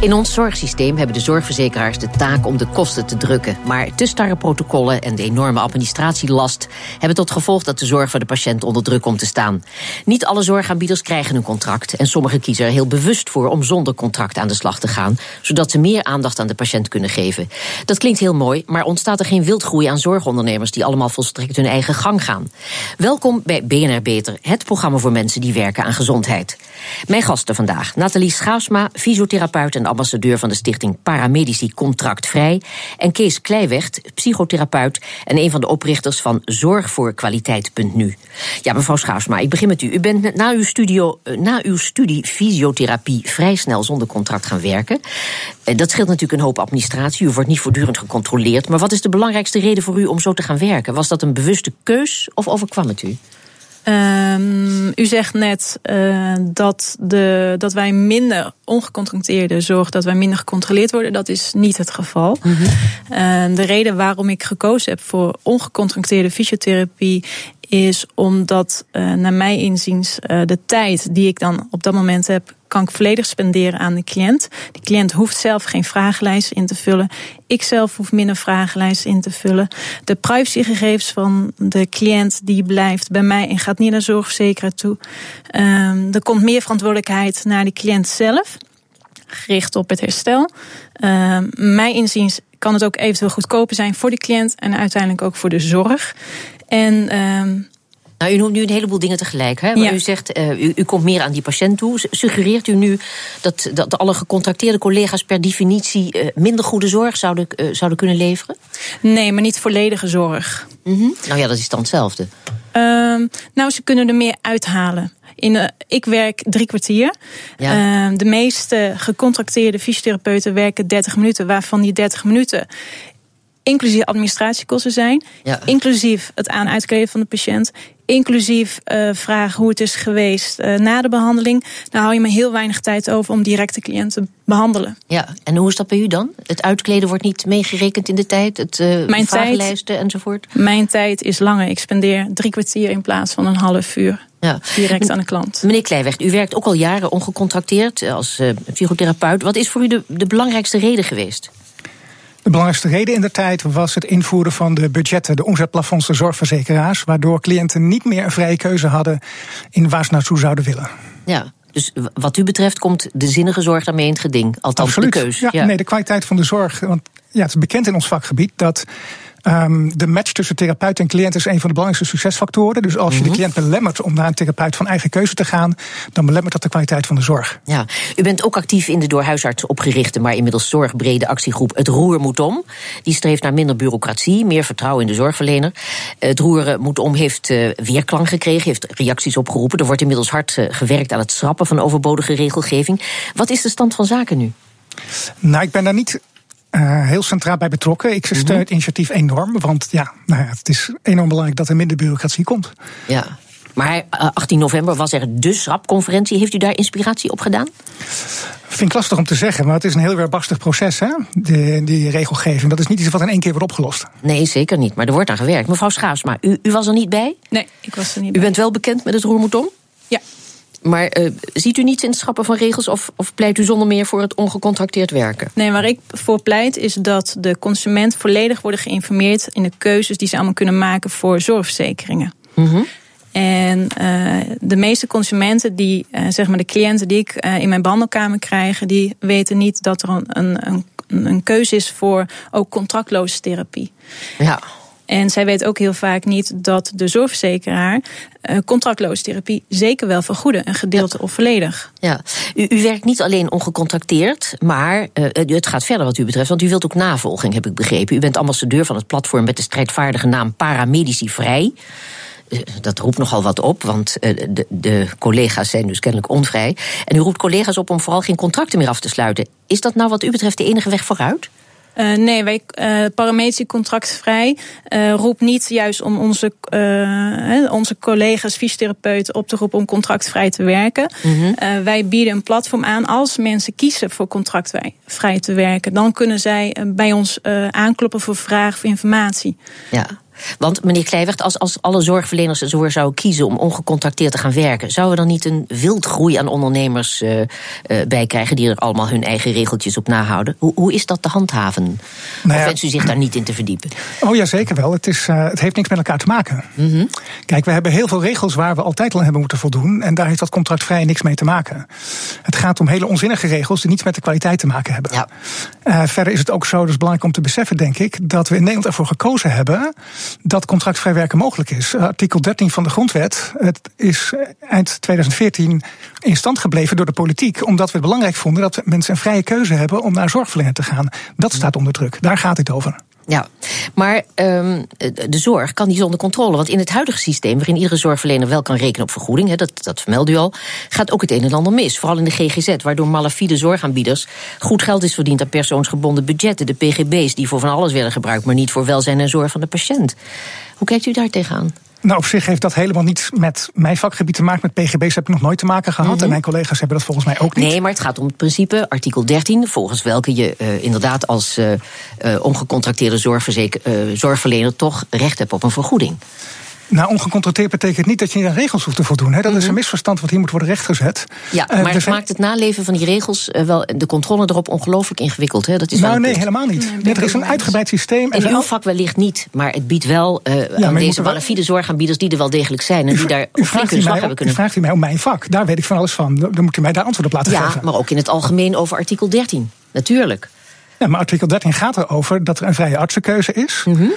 In ons zorgsysteem hebben de zorgverzekeraars de taak om de kosten te drukken. Maar te starre protocollen en de enorme administratielast hebben tot gevolg dat de zorg voor de patiënt onder druk komt te staan. Niet alle zorgaanbieders krijgen een contract en sommigen kiezen er heel bewust voor om zonder contract aan de slag te gaan, zodat ze meer aandacht aan de patiënt kunnen geven. Dat klinkt heel mooi, maar ontstaat er geen wildgroei aan zorgondernemers die allemaal volstrekt hun eigen gang gaan. Welkom bij BNR Beter, het programma voor mensen die werken aan gezondheid. Mijn gasten vandaag: Nathalie Schaafsma, fysiotherapeut en ambassadeur van de stichting Paramedici Contractvrij. En Kees Kleiwecht, psychotherapeut en een van de oprichters van Zorgvoorkwaliteit.nu. Ja, mevrouw Schaafsma, ik begin met u. U bent na uw, studio, eh, na uw studie fysiotherapie vrij snel zonder contract gaan werken. Eh, dat scheelt natuurlijk een hoop administratie. U wordt niet voortdurend gecontroleerd. Maar wat is de belangrijkste reden voor u om zo te gaan werken? Was dat een bewuste keus of overkwam het u? Um, u zegt net uh, dat, de, dat wij minder ongecontracteerde zorg, dat wij minder gecontroleerd worden. Dat is niet het geval. Mm -hmm. uh, de reden waarom ik gekozen heb voor ongecontracteerde fysiotherapie is omdat, uh, naar mijn inziens, de tijd die ik dan op dat moment heb kan ik volledig spenderen aan de cliënt. De cliënt hoeft zelf geen vragenlijst in te vullen. Ik zelf hoef minder vragenlijsten in te vullen. De privacygegevens van de cliënt die blijft bij mij en gaat niet naar zorgverzekeraar toe. Um, er komt meer verantwoordelijkheid naar de cliënt zelf, gericht op het herstel. Um, mijn inziens kan het ook eventueel goedkoper zijn voor de cliënt en uiteindelijk ook voor de zorg. En um, nou, u noemt nu een heleboel dingen tegelijk. Hè? Ja. U zegt, uh, u, u, komt meer aan die patiënt toe. Suggereert u nu dat, dat alle gecontracteerde collega's per definitie uh, minder goede zorg zouden, uh, zouden kunnen leveren? Nee, maar niet volledige zorg. Mm -hmm. Nou ja, dat is dan hetzelfde. Uh, nou, ze kunnen er meer uithalen. In, ik werk drie kwartier. Ja. de meeste gecontracteerde fysiotherapeuten werken 30 minuten, waarvan die 30 minuten inclusief administratiekosten zijn, ja. inclusief het aan uitkleden van de patiënt, inclusief uh, vragen hoe het is geweest uh, na de behandeling, dan hou je me heel weinig tijd over om direct de cliënt te behandelen. Ja, en hoe is dat bij u dan? Het uitkleden wordt niet meegerekend in de tijd, het uh, mijn vragenlijsten tijd, enzovoort? Mijn tijd is langer. Ik spendeer drie kwartier in plaats van een half uur. Ja. Direct aan de klant. Meneer Kleiweg, u werkt ook al jaren ongecontracteerd als psychotherapeut. Wat is voor u de, de belangrijkste reden geweest? De belangrijkste reden in de tijd was het invoeren van de budgetten, de omzetplafonds, de zorgverzekeraars, waardoor cliënten niet meer een vrije keuze hadden in waar ze naartoe zouden willen. Ja, dus wat u betreft komt de zinnige zorg daarmee in het geding. Althans, Absoluut. de keus. Ja, ja, nee, de kwaliteit van de zorg. Want ja, het is bekend in ons vakgebied dat Um, de match tussen therapeut en cliënt is een van de belangrijkste succesfactoren. Dus als je de cliënt belemmert om naar een therapeut van eigen keuze te gaan, dan belemmert dat de kwaliteit van de zorg. Ja, u bent ook actief in de door huisarts opgerichte, maar inmiddels zorgbrede actiegroep Het Roer Moet Om. Die streeft naar minder bureaucratie, meer vertrouwen in de zorgverlener. Het Roer Moet Om heeft uh, weerklank gekregen, heeft reacties opgeroepen. Er wordt inmiddels hard uh, gewerkt aan het schrappen van overbodige regelgeving. Wat is de stand van zaken nu? Nou, ik ben daar niet uh, heel centraal bij betrokken. Ik steun het initiatief enorm, want ja, nou ja, het is enorm belangrijk dat er minder bureaucratie komt. Ja. Maar 18 november was er de SRAP-conferentie. Heeft u daar inspiratie op gedaan? Vind ik lastig om te zeggen, maar het is een heel weerbastig proces, hè? Die, die regelgeving. Dat is niet iets wat in één keer wordt opgelost. Nee, zeker niet. Maar er wordt aan gewerkt. Mevrouw Schaafsma, u, u was er niet bij? Nee, ik was er niet u bij. U bent wel bekend met het roermoetom? Ja. Maar uh, ziet u niets in het schrappen van regels of, of pleit u zonder meer voor het ongecontracteerd werken? Nee, waar ik voor pleit is dat de consument volledig wordt geïnformeerd in de keuzes die ze allemaal kunnen maken voor zorgverzekeringen. Mm -hmm. En uh, de meeste consumenten, die, uh, zeg maar de cliënten die ik in mijn behandelkamer krijg, die weten niet dat er een, een, een, een keuze is voor ook contractloze therapie. Ja. En zij weet ook heel vaak niet dat de zorgverzekeraar uh, contractloze therapie zeker wel vergoeden, een gedeelte ja. of volledig. Ja, u, u, werkt niet alleen ongecontracteerd, maar uh, het gaat verder wat u betreft, want u wilt ook navolging, heb ik begrepen. U bent ambassadeur van het platform met de strijdvaardige naam Paramedici Vrij. Uh, dat roept nogal wat op, want de, de collega's zijn dus kennelijk onvrij. En u roept collega's op om vooral geen contracten meer af te sluiten. Is dat nou wat u betreft de enige weg vooruit? Uh, nee, wij, uh, parametrisch contractvrij uh, roept niet juist om onze, onze collega's fysiotherapeuten op te roepen om contractvrij te werken. Mm -hmm. wij bieden een platform aan als mensen kiezen voor contractvrij te werken. Dan kunnen zij bij ons aankloppen voor vragen of informatie. Ja. Want meneer Kleiweg, als, als alle zorgverleners ervoor zouden kiezen om ongecontracteerd te gaan werken, zouden we dan niet een wildgroei aan ondernemers uh, uh, bij krijgen die er allemaal hun eigen regeltjes op nahouden? Hoe, hoe is dat te handhaven? Nou ja, of wenst u zich daar niet in te verdiepen? Oh ja, zeker wel. Het, is, uh, het heeft niks met elkaar te maken. Mm -hmm. Kijk, we hebben heel veel regels waar we altijd al aan hebben moeten voldoen. En daar heeft dat contractvrij niks mee te maken. Het gaat om hele onzinnige regels die niets met de kwaliteit te maken hebben. Ja. verder is het ook zo, dus belangrijk om te beseffen, denk ik, dat we in Nederland ervoor gekozen hebben dat contractvrij werken mogelijk is. Artikel 13 van de grondwet het is eind 2014 in stand gebleven door de politiek, omdat we het belangrijk vonden dat mensen een vrije keuze hebben om naar zorgverlener te gaan. Dat staat onder druk. Daar gaat het over. Ja, maar um, de zorg kan niet zonder controle. Want in het huidige systeem, waarin iedere zorgverlener wel kan rekenen op vergoeding, dat, dat vermeld u al, gaat ook het een en ander mis. Vooral in de GGZ, waardoor malafide zorgaanbieders goed geld is verdiend aan persoonsgebonden budgetten. De PGB's die voor van alles werden gebruikt, maar niet voor welzijn en zorg van de patiënt. Hoe kijkt u daar tegenaan? Nou, op zich heeft dat helemaal niets met mijn vakgebied te maken. Met PGB's heb ik nog nooit te maken gehad. Mm -hmm. En mijn collega's hebben dat volgens mij ook niet. Nee, maar het gaat om het principe, artikel 13, volgens welke je uh, inderdaad als uh, uh, ongecontracteerde zorgverlener toch recht hebt op een vergoeding. Nou, ongecontracteerd betekent niet dat je niet aan regels hoeft te voldoen. Hè. Dat is een misverstand wat hier moet worden rechtgezet. Ja, maar het maakt het naleven van die regels, wel de controle erop ongelooflijk ingewikkeld. Hè. Dat is nou, nee, helemaal niet. Nee, er is een uitgebreid systeem. In uw vak wellicht niet, maar het biedt wel uh, ja, aan deze malafide zorgaanbieders die er wel degelijk zijn en die daar flink hun slag hebben kunnen. U vraagt u mij om mijn vak, daar weet ik van alles van. Dan moet u mij daar antwoord op laten ja, geven. Ja, maar ook in het algemeen over artikel 13. Natuurlijk. Ja, maar artikel 13 gaat erover dat er een vrije artsenkeuze is. Mm -hmm.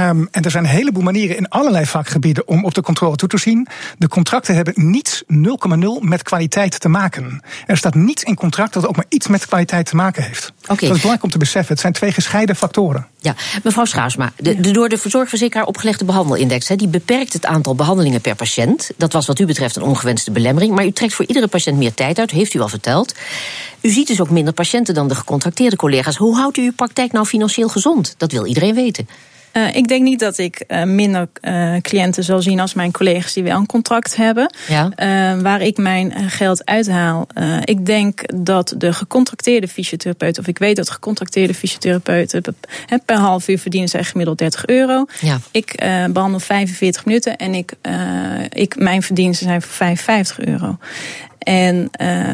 um, en er zijn een heleboel manieren in allerlei vakgebieden om op de controle toe te zien. De contracten hebben niets 0,0 met kwaliteit te maken. Er staat niets in contract dat ook maar iets met kwaliteit te maken heeft. Okay. Dat is belangrijk om te beseffen. Het zijn twee gescheiden factoren. Ja, mevrouw Schaasma, de, de door de verzorgverzekeraar opgelegde behandelindex... He, die beperkt het aantal behandelingen per patiënt. Dat was wat u betreft een ongewenste belemmering. Maar u trekt voor iedere patiënt meer tijd uit, heeft u al verteld. U ziet dus ook minder patiënten dan de gecontracteerde collega's. Hoe houdt u uw praktijk nou financieel gezond? Dat wil iedereen weten. Uh, ik denk niet dat ik uh, minder uh, cliënten zal zien als mijn collega's die wel een contract hebben. Ja. waar ik mijn geld uithaal. ik denk dat de gecontracteerde fysiotherapeuten, of ik weet dat gecontracteerde fysiotherapeuten per half uur verdienen zij gemiddeld 30 euro. Ja. Ik behandel 45 minuten en ik, ik, mijn verdiensten zijn voor 55 euro. En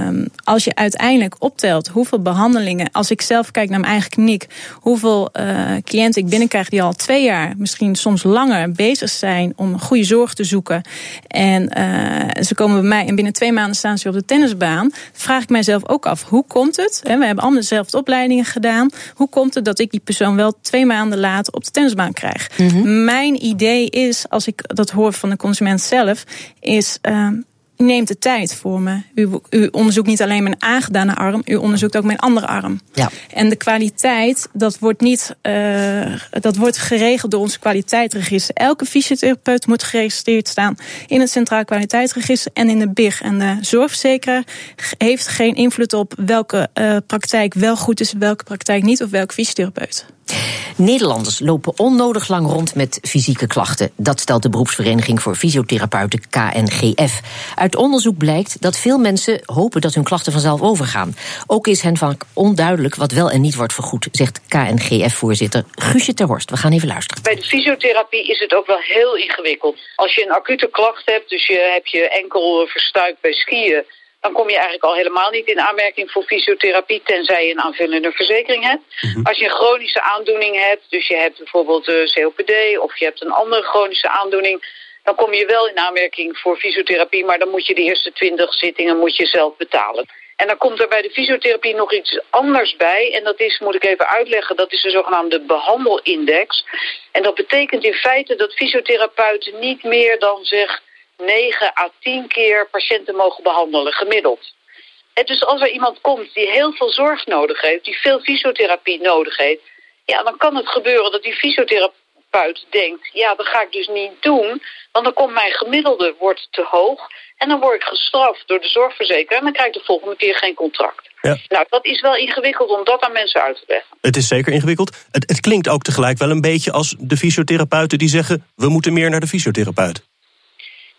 um, als je uiteindelijk optelt hoeveel behandelingen, als ik zelf kijk naar mijn eigen kliniek, hoeveel uh, cliënten ik binnenkrijg die al twee jaar, misschien soms langer, bezig zijn om goede zorg te zoeken. En uh, ze komen bij mij en binnen twee maanden staan ze op de tennisbaan. Vraag ik mijzelf ook af, hoe komt het? We hebben allemaal dezelfde opleidingen gedaan. Hoe komt het dat ik die persoon wel twee maanden later op de tennisbaan krijg? Mm -hmm. Mijn idee is, als ik dat hoor van de consument zelf, is. Uh, u neemt de tijd voor me. U, u, onderzoekt niet alleen mijn aangedane arm, u onderzoekt ook mijn andere arm. Ja. En de kwaliteit, dat wordt niet, uh, dat wordt geregeld door ons kwaliteitsregister. Elke fysiotherapeut moet geregistreerd staan in het Centraal Kwaliteitsregister en in de BIG. En de zorgverzekeraar heeft geen invloed op welke uh, praktijk wel goed is, welke praktijk niet, of welke fysiotherapeut. Nederlanders lopen onnodig lang rond met fysieke klachten. Dat stelt de beroepsvereniging voor fysiotherapeuten KNGF. Uit onderzoek blijkt dat veel mensen hopen dat hun klachten vanzelf overgaan. Ook is hen vaak onduidelijk wat wel en niet wordt vergoed, zegt KNGF-voorzitter Guusje Terhorst. We gaan even luisteren. Bij de fysiotherapie is het ook wel heel ingewikkeld. Als je een acute klacht hebt, dus je hebt je enkel verstuikt bij skiën dan kom je eigenlijk al helemaal niet in aanmerking voor fysiotherapie, tenzij je een aanvullende verzekering hebt. Mm -hmm. Als je een chronische aandoening hebt, dus je hebt bijvoorbeeld COPD of je hebt een andere chronische aandoening, dan kom je wel in aanmerking voor fysiotherapie, maar dan moet je de eerste twintig zittingen moet je zelf betalen. En dan komt er bij de fysiotherapie nog iets anders bij. En dat is, moet ik even uitleggen, dat is de zogenaamde behandelindex. En dat betekent in feite dat fysiotherapeuten niet meer dan zeg 9 à 10 keer patiënten mogen behandelen, gemiddeld. En dus als er iemand komt die heel veel zorg nodig heeft, die veel fysiotherapie nodig heeft, ja, dan kan het gebeuren dat die fysiotherapeut denkt, ja, dat ga ik dus niet doen, want dan komt mijn gemiddelde wordt te hoog en dan word ik gestraft door de zorgverzekeraar en dan krijg ik de volgende keer geen contract. Ja. Nou, dat is wel ingewikkeld om dat aan mensen uit te leggen. Het is zeker ingewikkeld. Het, het klinkt ook tegelijk wel een beetje als de fysiotherapeuten die zeggen... we moeten meer naar de fysiotherapeut.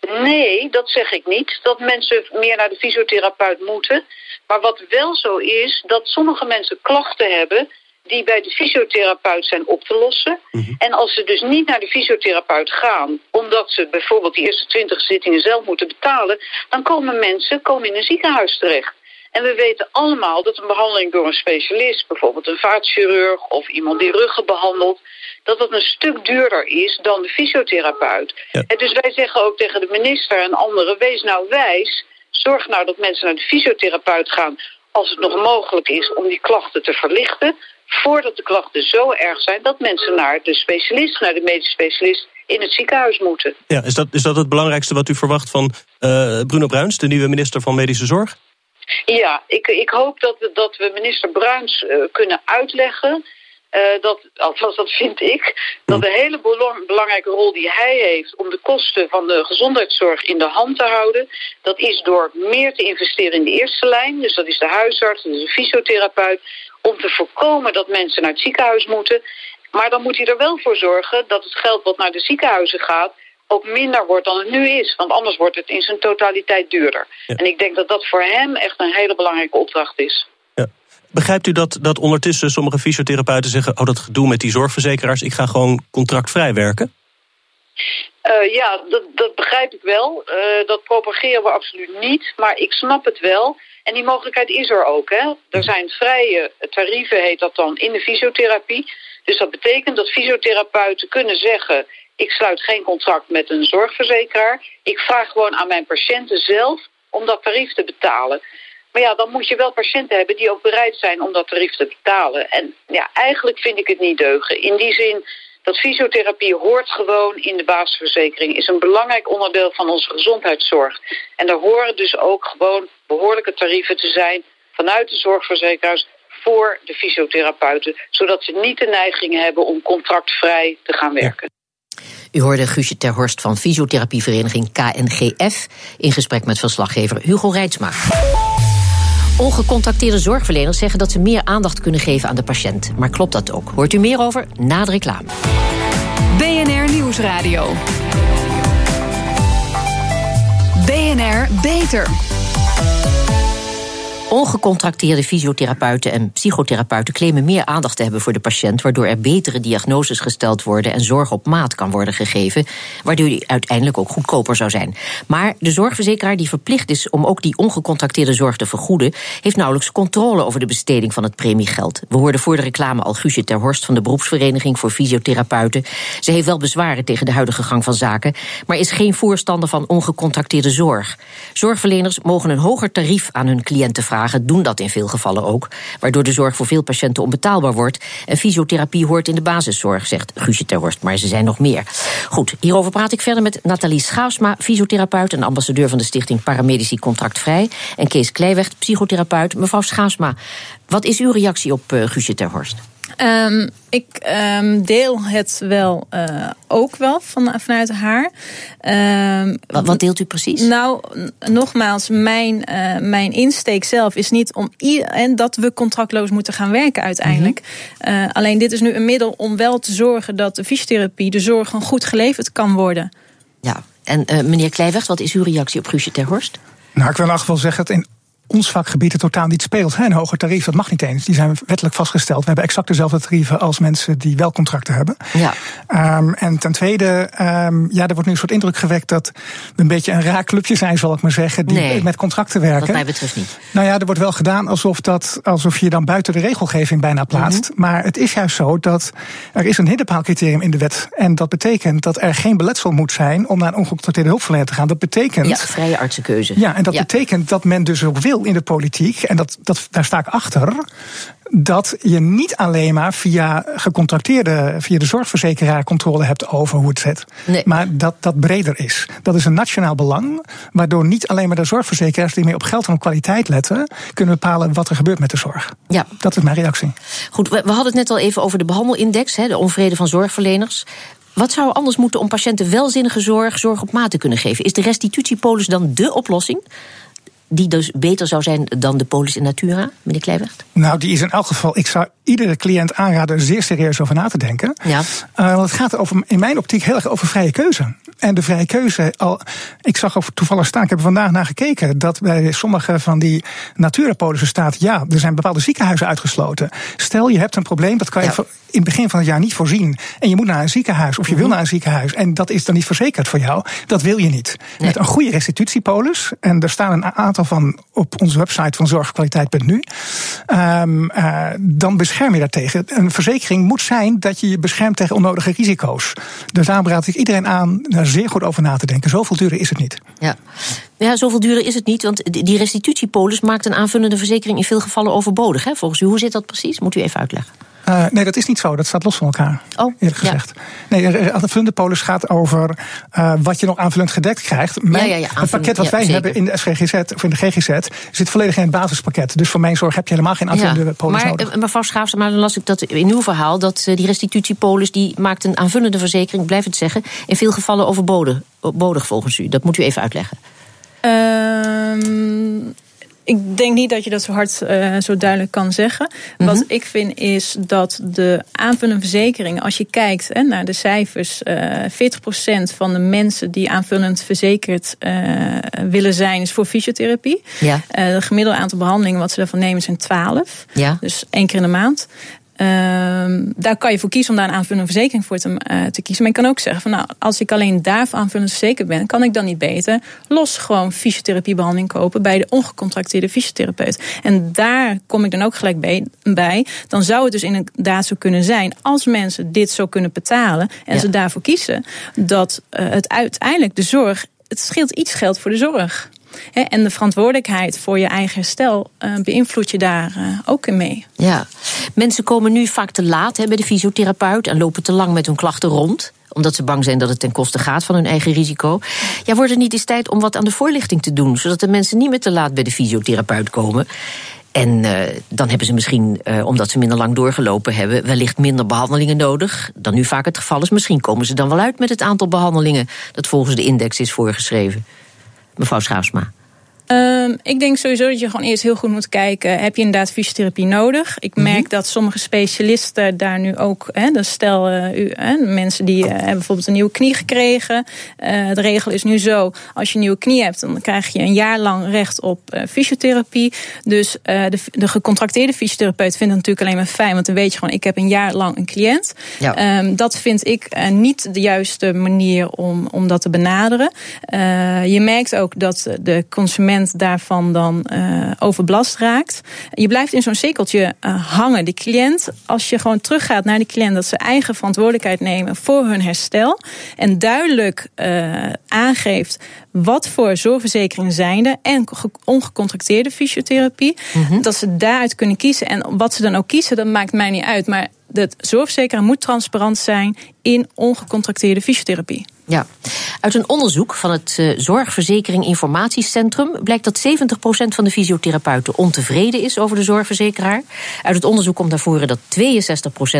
Nee, dat zeg ik niet. Dat mensen meer naar de fysiotherapeut moeten. Maar wat wel zo is, dat sommige mensen klachten hebben die bij de fysiotherapeut zijn op te lossen. Mhm. En als ze dus niet naar de fysiotherapeut gaan, omdat ze bijvoorbeeld die eerste twintig zittingen zelf moeten betalen, dan komen mensen komen in een ziekenhuis terecht. En we weten allemaal dat een behandeling door een specialist, bijvoorbeeld een vaatchirurg of iemand die ruggen behandelt, dat dat een stuk duurder is dan de fysiotherapeut. En dus wij zeggen ook tegen de minister en anderen, wees nou wijs, zorg nou dat mensen naar de fysiotherapeut gaan als het nog mogelijk is om die klachten te verlichten, voordat de klachten zo erg zijn dat mensen naar de specialist, naar de medische specialist in het ziekenhuis moeten. Ja, is dat, is dat het belangrijkste wat u verwacht van uh, Bruno Bruins, de nieuwe minister van Medische Zorg? Ja, ik, ik hoop dat we, dat we minister Bruins uh, kunnen uitleggen uh, dat, althans dat vind ik, dat de hele belangrijke rol die hij heeft om de kosten van de gezondheidszorg in de hand te houden, dat is door meer te investeren in de eerste lijn, dus dat is de huisarts, dus de fysiotherapeut, om te voorkomen dat mensen naar het ziekenhuis moeten. Maar dan moet hij er wel voor zorgen dat het geld wat naar de ziekenhuizen gaat ook minder wordt dan het nu is. Want anders wordt het in zijn totaliteit duurder. En ik denk dat dat voor hem echt een hele belangrijke opdracht is. Ja. Begrijpt u dat, dat ondertussen sommige fysiotherapeuten zeggen... oh, dat gedoe met die zorgverzekeraars, ik ga gewoon contractvrij werken? Uh, ja, dat, dat begrijp ik wel. Uh, dat propageren we absoluut niet. Maar ik snap het wel. En die mogelijkheid is er ook. Hè? Er zijn vrije tarieven, heet dat dan, in de fysiotherapie. Dus dat betekent dat fysiotherapeuten kunnen zeggen... ik sluit geen contract met een zorgverzekeraar. Ik vraag gewoon aan mijn patiënten zelf om dat tarief te betalen. Maar ja, dan moet je wel patiënten hebben die ook bereid zijn om dat tarief te betalen. En ja, eigenlijk vind ik het niet deugen. In die zin dat fysiotherapie hoort gewoon in de basisverzekering. Is een belangrijk onderdeel van onze gezondheidszorg. En daar horen dus ook gewoon behoorlijke tarieven te zijn vanuit de zorgverzekeraars voor de fysiotherapeuten. Zodat ze niet de neiging hebben om contractvrij te gaan werken. U hoorde Guusje Terhorst van fysiotherapievereniging KNGF... in gesprek met verslaggever Hugo Reitsma. Ongecontacteerde zorgverleners zeggen dat ze meer aandacht kunnen geven aan de patiënt. Maar klopt dat ook? Hoort u meer over na de reclame. BNR Nieuwsradio. BNR Beter. Ongecontracteerde fysiotherapeuten en psychotherapeuten claimen meer aandacht te hebben voor de patiënt, waardoor er betere diagnoses gesteld worden en zorg op maat kan worden gegeven, waardoor die uiteindelijk ook goedkoper zou zijn. Maar de zorgverzekeraar die verplicht is om ook die ongecontracteerde zorg te vergoeden, heeft nauwelijks controle over de besteding van het premiegeld. We hoorden voor de reclame al Guusje ter Horst van de beroepsvereniging voor fysiotherapeuten. Ze heeft wel bezwaren tegen de huidige gang van zaken, maar is geen voorstander van ongecontracteerde zorg. Zorgverleners mogen een hoger tarief aan hun cliënten vragen doen dat in veel gevallen ook. Waardoor de zorg voor veel patiënten onbetaalbaar wordt. En fysiotherapie hoort in de basiszorg, zegt Guusje Terhorst. Maar ze zijn nog meer. Goed, hierover praat ik verder met Nathalie Schaafsma, fysiotherapeut en ambassadeur van de stichting Paramedici Contractvrij. En Kees Kleiweg, psychotherapeut. Mevrouw Schaafsma, wat is uw reactie op uh, Guusje Terhorst? Um, ik um, deel het wel uh, ook wel van, vanuit haar. Um, wat, wat, deelt u precies? Nou, nogmaals, mijn, uh, mijn insteek zelf is niet om en dat we contractloos moeten gaan werken uiteindelijk. Mm -hmm. uh, alleen dit is nu een middel om wel te zorgen dat de fysiotherapie, de zorg, gewoon goed geleverd kan worden. Ja, en meneer Kleiweg, wat is uw reactie op Guusje Terhorst? Nou, ik wil in ieder geval zeggen dat in ons vakgebied het totaal niet speelt. Een hoger tarief, dat mag niet eens. Die zijn wettelijk vastgesteld. We hebben exact dezelfde tarieven als mensen die wel contracten hebben. Ja. Um, en ten tweede, um, ja, er wordt nu een soort indruk gewekt dat we een beetje een raar clubje zijn, zal ik maar zeggen, die nee, met contracten werken. Wat mij betreft niet. Nou ja, er wordt wel gedaan alsof, dat, alsof je dan buiten de regelgeving bijna plaatst. Mm -hmm. Maar het is juist zo dat er is een hinderpaalcriterium in de wet. En dat betekent dat er geen beletsel moet zijn om naar een ongecontracteerde hulpverlener te gaan. Dat betekent. Ja, vrije artsenkeuze. Ja, en dat ja. betekent dat men dus ook wil in de politiek, en dat, dat, daar sta ik achter, dat je niet alleen maar via gecontracteerde, via de zorgverzekeraar controle hebt over hoe het zit. Nee. Maar dat dat breder is. Dat is een nationaal belang, waardoor niet alleen maar de zorgverzekeraars die meer op geld en op kwaliteit letten, kunnen bepalen wat er gebeurt met de zorg. Ja. Dat is mijn reactie. Goed, we hadden het net al even over de behandelindex, de onvrede van zorgverleners. Wat zou er anders moeten om patiënten welzinnige zorg, zorg op maat te kunnen geven? Is de restitutiepolis dan dé oplossing? Die dus beter zou zijn dan de polis in natura, meneer Kleiweg? Nou, die is in elk geval, ik zou iedere cliënt aanraden er zeer serieus over na te denken. Ja. Uh, want het gaat over, in mijn optiek heel erg over vrije keuze. En de vrije keuze, al, ik zag over toevallig staan, ik heb er vandaag naar gekeken, dat bij sommige van die naturapolissen staat, ja, er zijn bepaalde ziekenhuizen uitgesloten. Stel, je hebt een probleem, dat kan je ja. in het begin van het jaar niet voorzien. En je moet naar een ziekenhuis, of je wil naar een ziekenhuis, en dat is dan niet verzekerd voor jou. Dat wil je niet. Nee. Met een goede restitutiepolis, en er staan een aantal van op onze website van zorgkwaliteit.nu, um, uh, dan bescherm je daartegen. Een verzekering moet zijn dat je je beschermt tegen onnodige risico's. Dus daarom raad ik iedereen aan zeer goed over na te denken. Zoveel duurder is het niet. Ja. Ja, zoveel duurder is het niet, want die restitutiepolis maakt een aanvullende verzekering in veel gevallen overbodig. Hè, volgens u, hoe zit dat precies? Moet u even uitleggen. Uh, nee, dat is niet zo. Dat staat los van elkaar. Oh, eerlijk gezegd. Ja. Nee, aanvullende polis gaat over uh, wat je nog aanvullend gedekt krijgt. Mijn, ja, ja, ja, het pakket wat wij zeker. hebben in de SGGZ of in de GGZ zit volledig in het basispakket. Dus voor mijn zorg heb je helemaal geen aanvullende polis maar, nodig. Mevrouw Schaafse, maar dan las ik dat in uw verhaal dat die restitutiepolis die maakt een aanvullende verzekering, blijf het zeggen, in veel gevallen overbodig, overbodig volgens u. Dat moet u even uitleggen. Um ik denk niet dat je dat zo hard, uh, zo duidelijk kan zeggen. Mm -hmm. Wat ik vind is dat de aanvullende verzekeringen, als je kijkt hè, naar de cijfers, uh, 40% van de mensen die aanvullend verzekerd uh, willen zijn, is voor fysiotherapie. Ja. het gemiddelde aantal behandelingen wat ze daarvan nemen zijn 12. Ja. Dus één keer in de maand. Uh, daar kan je voor kiezen om daar een aanvullende verzekering voor te, uh, te, kiezen. Maar je kan ook zeggen van nou, als ik alleen daarvoor aanvullend verzekerd ben, kan ik dan niet beter los gewoon fysiotherapiebehandeling kopen bij de ongecontracteerde fysiotherapeut. En daar kom ik dan ook gelijk bij. bij. Dan zou het dus inderdaad zo kunnen zijn, als mensen dit zo kunnen betalen en ja. ze daarvoor kiezen, dat uh, het uiteindelijk de zorg, het scheelt iets geld voor de zorg. En de verantwoordelijkheid voor je eigen herstel uh, beïnvloed je daar uh, ook in mee. Ja, mensen komen nu vaak te laat bij de fysiotherapeut en lopen te lang met hun klachten rond omdat ze bang zijn dat het ten koste gaat van hun eigen risico. Ja, wordt het niet eens tijd om wat aan de voorlichting te doen, zodat de mensen niet meer te laat bij de fysiotherapeut komen? En uh, dan hebben ze misschien, omdat ze minder lang doorgelopen hebben, wellicht minder behandelingen nodig dan nu vaak het geval is. Misschien komen ze dan wel uit met het aantal behandelingen dat volgens de index is voorgeschreven. Mevrouw Schaafsma. Um, ik denk sowieso dat je gewoon eerst heel goed moet kijken. Heb je inderdaad fysiotherapie nodig? Ik merk mm -hmm. dat sommige specialisten daar nu ook. Hè, dan stel uh, u, hè, mensen die uh, hebben bijvoorbeeld een nieuwe knie gekregen. Uh, de regel is nu zo: als je een nieuwe knie hebt, dan krijg je een jaar lang recht op fysiotherapie. Dus de, de, gecontracteerde fysiotherapeut vindt het natuurlijk alleen maar fijn, want dan weet je gewoon: ik heb een jaar lang een cliënt. Ja. Um, dat vind ik niet de juiste manier om, om dat te benaderen. je merkt ook dat de consument daarvan dan uh, overbelast raakt. Je blijft in zo'n cirkeltje uh, hangen. Die cliënt, als je gewoon teruggaat naar die cliënt, dat ze eigen verantwoordelijkheid nemen voor hun herstel. En duidelijk uh, aangeeft wat voor zorgverzekeringen zijn er en ongecontracteerde fysiotherapie. Mm -hmm. Dat ze daaruit kunnen kiezen. En wat ze dan ook kiezen, dat maakt mij niet uit. Maar de zorgverzekeraar moet transparant zijn in ongecontracteerde fysiotherapie. Ja, uit een onderzoek van het uh, Zorgverzekering Informatiecentrum blijkt dat 70% van de fysiotherapeuten ontevreden is over de zorgverzekeraar. Uit het onderzoek komt naar voren dat 62%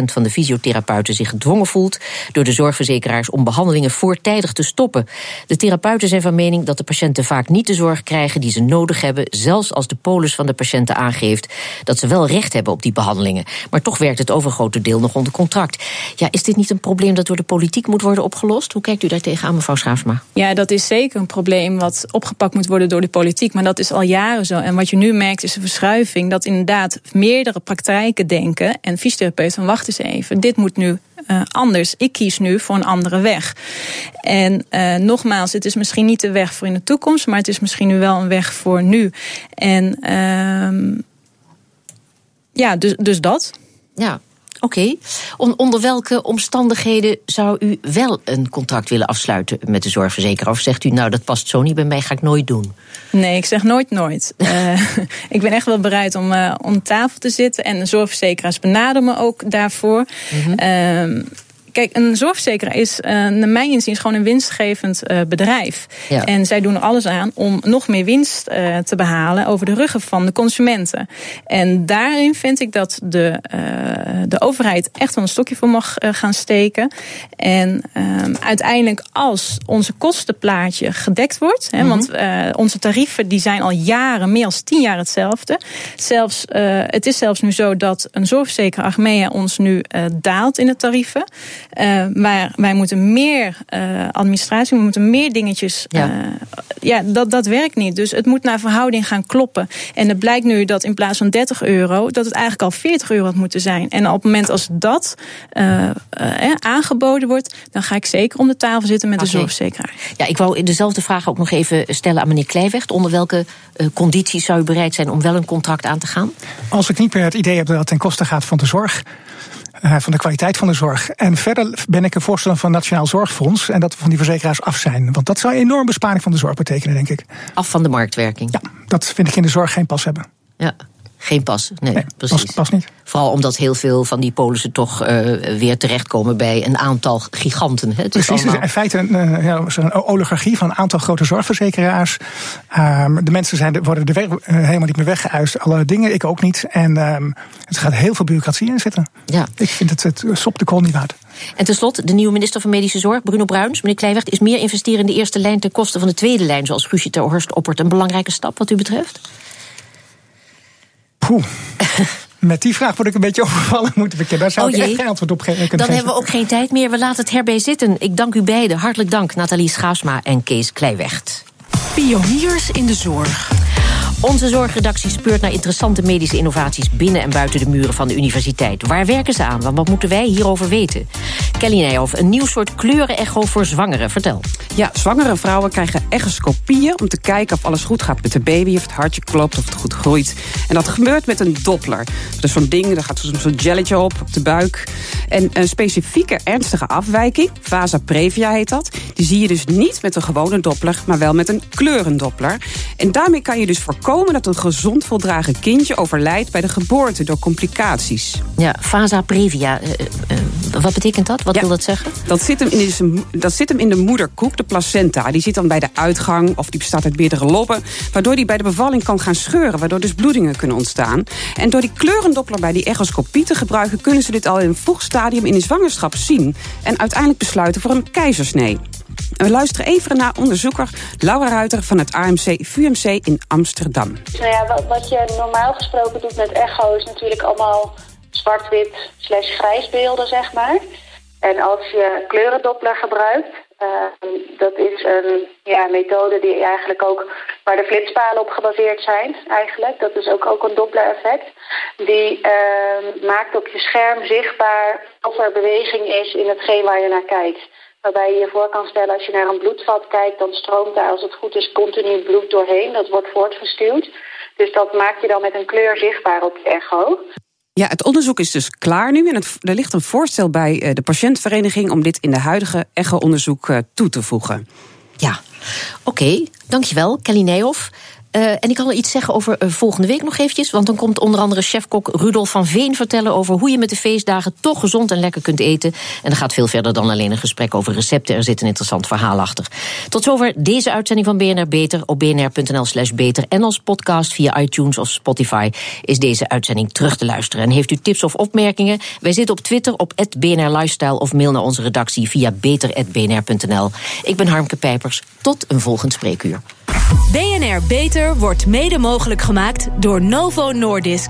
van de fysiotherapeuten zich gedwongen voelt door de zorgverzekeraars om behandelingen voortijdig te stoppen. De therapeuten zijn van mening dat de patiënten vaak niet de zorg krijgen die ze nodig hebben, zelfs als de polis van de patiënten aangeeft dat ze wel recht hebben op die behandelingen. Maar toch werkt het overgrote deel nog onder contract. Ja, is dit niet een probleem dat door de politiek moet worden opgelost? Hoe kijkt u daar tegenaan, mevrouw Schaafsma? Ja, dat is zeker een probleem wat opgepakt moet worden door de politiek. Maar dat is al jaren zo. En wat je nu merkt is een verschuiving dat inderdaad meerdere praktijken denken. En fysiotherapeuten van wacht eens even, dit moet nu uh, anders. Ik kies nu voor een andere weg. En uh, nogmaals, het is misschien niet de weg voor in de toekomst, maar het is misschien nu wel een weg voor nu. En uh, ja, dus, dus dat. Ja, Oké. Okay. Onder welke omstandigheden zou u wel een contract willen afsluiten met de zorgverzekeraar? Of zegt u, nou, dat past zo niet bij mij, ga ik nooit doen? Nee, ik zeg nooit nooit. uh, ik ben echt wel bereid om uh, om tafel te zitten. En de zorgverzekeraars benaderen me ook daarvoor. Mm -hmm. uh, kijk, een zorgverzekeraar is uh, naar mijn inziens gewoon een winstgevend uh, bedrijf. Ja. En zij doen er alles aan om nog meer winst uh, te behalen over de ruggen van de consumenten. En daarin vind ik dat de, de overheid echt wel een stokje voor mag gaan steken. En ehm, uiteindelijk, als onze kostenplaatje gedekt wordt, hè, mm -hmm. want onze tarieven die zijn al jaren, meer dan tien jaar hetzelfde. Zelfs, het is zelfs nu zo dat een zorgverzekeraar Achmea ons nu daalt in de tarieven. Uh, maar wij moeten meer uh, administratie, we moeten meer dingetjes. Ja, uh, ja dat, dat werkt niet. Dus het moet naar verhouding gaan kloppen. En het blijkt nu dat in plaats van 30 euro, dat het eigenlijk al 40 euro had moeten zijn. En op het moment als dat aangeboden wordt, dan ga ik zeker om de tafel zitten met okay. de zorgverzekeraar. Ja, ik wou dezelfde vraag ook nog even stellen aan meneer Kleiwecht. Onder welke condities zou u bereid zijn om wel een contract aan te gaan? Als ik niet meer het idee heb dat het ten koste gaat van de zorg van de kwaliteit van de zorg. En verder ben ik een voorstander van Nationaal Zorgfonds en dat we van die verzekeraars af zijn. Want dat zou een enorme besparing van de zorg betekenen, denk ik. Af van de marktwerking. Ja, dat vind ik in de zorg geen pas hebben. Ja. Geen pas. Nee, nee precies. Pas, pas, niet. Vooral omdat heel veel van die polissen toch uh, weer terechtkomen bij een aantal giganten. Hè. Het precies, is allemaal... in feite een, een oligarchie van een aantal grote zorgverzekeraars. Um, de mensen zijn, worden er uh, helemaal niet meer weggeëist. Alle dingen, ik ook niet. En um, het gaat heel veel bureaucratie in zitten. Ja. Ik vind het, het sop de kool niet waard. En tenslotte, de nieuwe minister van Medische Zorg, Bruno Bruins. Meneer Kleiweg, is meer investeren in de eerste lijn ten koste van de tweede lijn, zoals Guusje ter Horst oppert, een belangrijke stap wat u betreft? Poeh. Met die vraag word ik een beetje overvallen, moet ik Daar zou oh ik echt geen antwoord op kunnen Dan geven. hebben we ook geen tijd meer. We laten het herbij zitten. Ik dank u beiden. Hartelijk dank, Nathalie Schaasma en Kees Kleiwecht. Pioniers in de zorg. Onze zorgredactie speurt naar interessante medische innovaties binnen en buiten de muren van de universiteit. Waar werken ze aan? Wat moeten wij hierover weten? Kelly Nijhoff, een nieuw soort kleurenecho voor zwangeren. Vertel. Ja, zwangere vrouwen krijgen echoscopieën om te kijken of alles goed gaat met de baby, of het hartje klopt, of het goed groeit. En dat gebeurt met een doppler. Dat is zo'n ding, daar gaat zo'n jelletje op, op de buik. En een specifieke ernstige afwijking, vasa previa heet dat, die zie je dus niet met een gewone doppler, maar wel met een kleurendoppler. En daarmee kan je dus voorkomen dat een gezond voldragen kindje overlijdt bij de geboorte door complicaties. Ja, fasa previa. Uh, uh, wat betekent dat? Wat ja, wil dat zeggen? Dat zit, hem in de, dat zit hem in de moederkoek, de placenta. Die zit dan bij de uitgang, of die bestaat uit meerdere loppen, waardoor die bij de bevalling kan gaan scheuren, waardoor dus bloedingen kunnen ontstaan. En door die kleurendoppler bij die echoscopie te gebruiken, kunnen ze dit al in een vroeg stadium in de zwangerschap zien en uiteindelijk besluiten voor een keizersnee. En we luisteren even naar onderzoeker Laura Ruiter van het AMC VUMC in Amsterdam. Nou ja, wat, wat je normaal gesproken doet met echo is natuurlijk allemaal zwart-wit slash grijs beelden, zeg maar. En als je kleurendoppler gebruikt, uh, dat is een ja, methode die eigenlijk ook waar de flitspalen op gebaseerd zijn, eigenlijk. Dat is ook, ook een Doppler-effect. Die uh, maakt op je scherm zichtbaar of er beweging is in hetgeen waar je naar kijkt. Waarbij je je voor kan stellen, als je naar een bloedvat kijkt, dan stroomt daar, als het goed is, continu bloed doorheen. Dat wordt voortgestuwd. Dus dat maak je dan met een kleur zichtbaar op je echo. Ja, het onderzoek is dus klaar nu. En er ligt een voorstel bij de patiëntvereniging om dit in de huidige echo-onderzoek toe te voegen. Ja, oké. Dankjewel, Kelly. Uh, en ik kan al iets zeggen over uh, volgende week nog eventjes. Want dan komt onder andere chefkok Rudolf van Veen vertellen over hoe je met de feestdagen toch gezond en lekker kunt eten. En dat gaat veel verder dan alleen een gesprek over recepten. Er zit een interessant verhaal achter. Tot zover deze uitzending van BNR Beter. Op bnr.nl slash beter. En als podcast via iTunes of Spotify is deze uitzending terug te luisteren. En heeft u tips of opmerkingen? Wij zitten op Twitter op BNR Lifestyle of mail naar onze redactie via beter.bnr.nl. Ik ben Harmke Pijpers. Tot een volgend spreekuur. BNR Beter wordt mede mogelijk gemaakt door Novo Nordisk.